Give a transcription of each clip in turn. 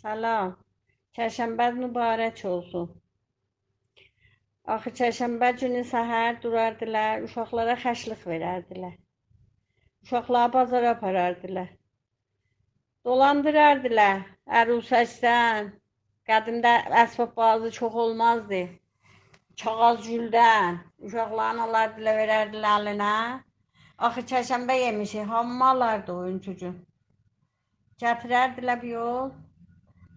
Salam. Çərşənbəz mübarək olsun. Axı çərşənbə günü səhər durardılar, uşaqlara xəşlik verərdilər. Uşaqları bazara aparardılar. Dolandırardılar. Ərusəçdən. Qədimdə əsbab bazı çox olmazdı. Çağaz güldən. Uşaqların alardılar, verərdilər əlinə. Axı çərşənbə yemişik, hamı alardı oyuncu gün. Gətirərdilər bir yol.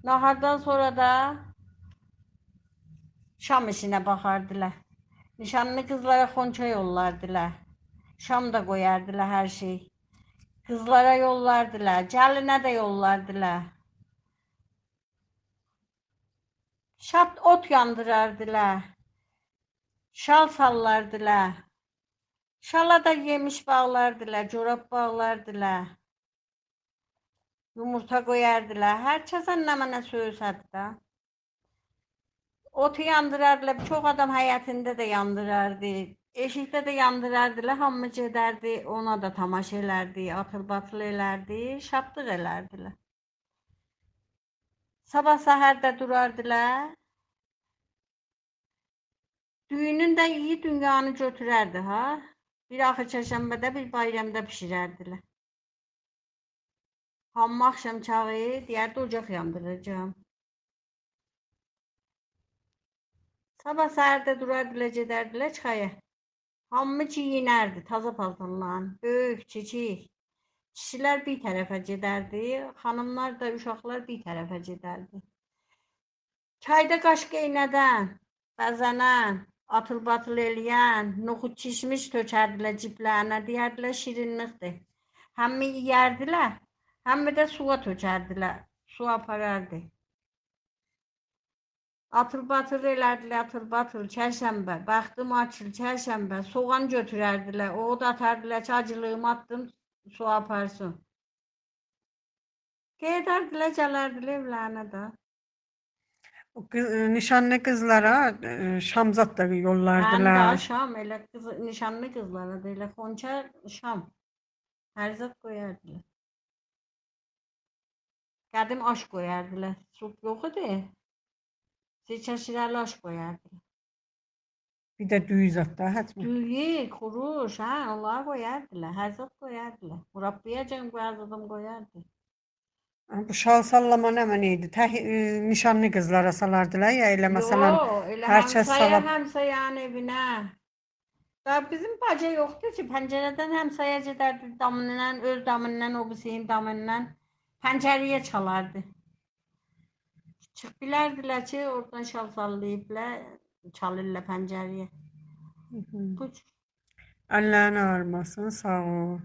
Nahardan sonra da şam işinə baxardılar. Nişanlı qızlara xonça yollardılar. Şam da qoyardılar hər şey. Qızlara yollardılar, gəlinə də yollardılar. Şad ot yandırardılar. Şal sallardılar. Şala da yemiş bağlardılar, corab bağlardılar. Yumurta qoyardılar. Hər kəsə nə mənə söysədi də. Otu yandırardılar. Çox adam həyətində də yandırardı. Eşikdə də yandırardılar. Hamı gedərdi, ona da tamaşa elərdi, atıl batıl elərdi, şadlıq elərdilər. Sabah səhər də durardılar. Düyünün də iyi dünyanı götürərdi ha. Bir axır çərşənbədə, bir bayramda bişirərdilər. Hamı axşam çağı deyərdi ocaq yandıracağam. Sabah səhər də durardılar, gedərdilər çaya. Hamı geyinərdi, taza paltarla, böyük, kiçik. Kişilər bir tərəfə gedərdi, xanımlar da, uşaqlar bir tərəfə gedərdi. Çayda qaş qeynədən, bəzənən, atıl-batıl eləyən, noxud kişmiş tökərdilər ciblərinə, deyərdilər şirinlikdir. Həmi yeyərdilər, həmi də suya tökərdilər. Su aparardı. Atıl-batıl elədilər, atıl-batıl, çərşənbə, baxdım açıl, çərşənbə, soğan götürərdilər, o da atardılar ki, acılığımı atdım, su aparsın. Gedərdilər, gələrdilər evlərinə də. O kız, nişanlı kızlara e, Şamzat da Həm də yollardılar. şam, elə qız, nişanlı qızlara da elə xonça şam. Hər zət qoyardılar. Qədim aş qoyardılar. Sup yox idi. Seçə şirəli aş qoyardılar. Bir de düğü zat da hatmi. Düyü, xuruş, hə, onları qoyardılar. Hər zət qoyardılar. Murabbiyə can qoyardım qoyardı. Bu şal sallama ne neydi? Teh, e, nişanlı kızlara salardılar ya öyle mesela. Yo, elə hər kəs həmsaya, salab- həmsayanın evinə. Da bizim baca yoxdur ki, pəncərədən həmsaya gedərdi damından, öz damından, o birisinin damından pencereye çalardı. Çık bilerdiler ki oradan şal sallayıplar çalırlar pencereye. Hı Allah'ın ağırmasın sağ ol.